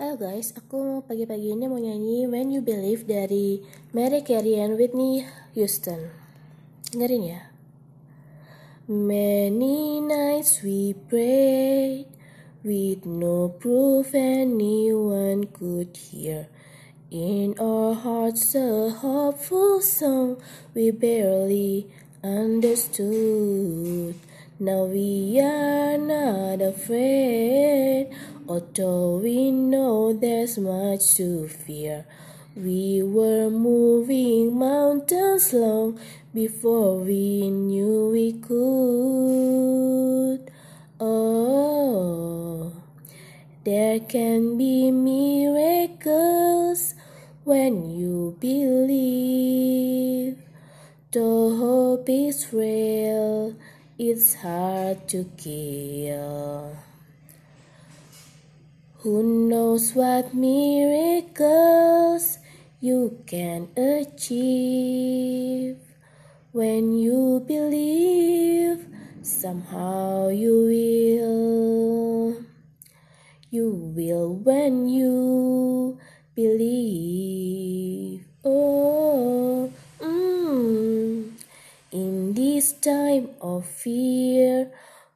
Halo guys, aku pagi-pagi ini mau nyanyi When You Believe dari Mariah Carey and Whitney Houston. Dengerin ya. Many nights we prayed with no proof anyone could hear. In our hearts a hopeful song we barely understood. Now we are not afraid Although we know there's much to fear, we were moving mountains long before we knew we could. Oh, there can be miracles when you believe. The hope is real, it's hard to kill. Who knows what miracles you can achieve? When you believe somehow you will. You will when you believe. Oh mm. in this time of fear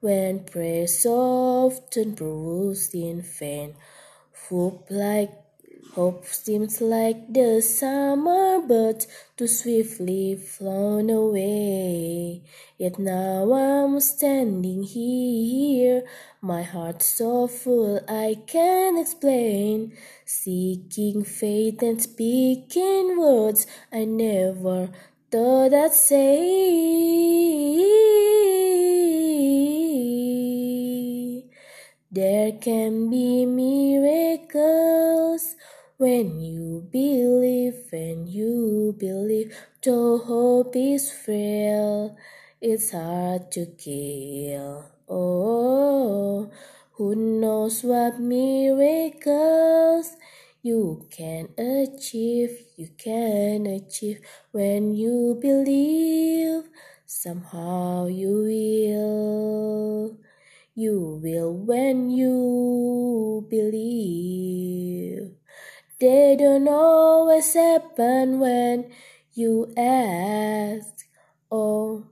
when praise often proves in vain. Hope like hope seems like the summer bird too swiftly flown away. Yet now I'm standing here, my heart so full I can't explain. Seeking faith and speaking words I never thought I'd say. There can be miracles when you believe, when you believe. Though hope is frail, it's hard to kill. Oh, who knows what miracles you can achieve, you can achieve when you believe. Somehow you will. You will when you believe. They don't always happen when you ask. Oh,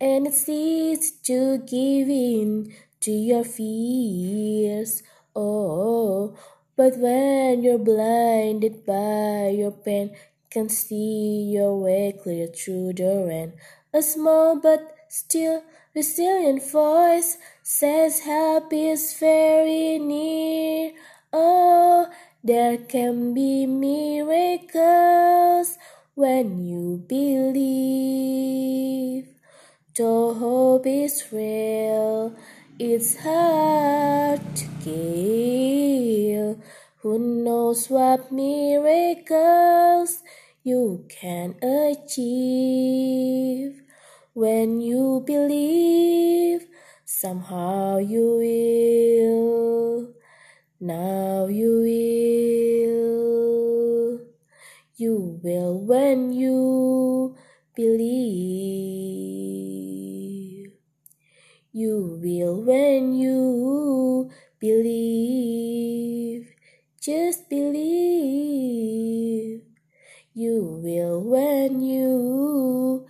and it's easy to give in to your fears. Oh, but when you're blinded by your pain, can see your way clear through the rain. A small but still resilient voice says help is very near. Oh, there can be miracles when you believe. The hope is real, it's hard to kill. Who knows what miracles you can achieve when you believe? Somehow you will, now you will, you will when you believe. You will when you believe, just believe. You will when you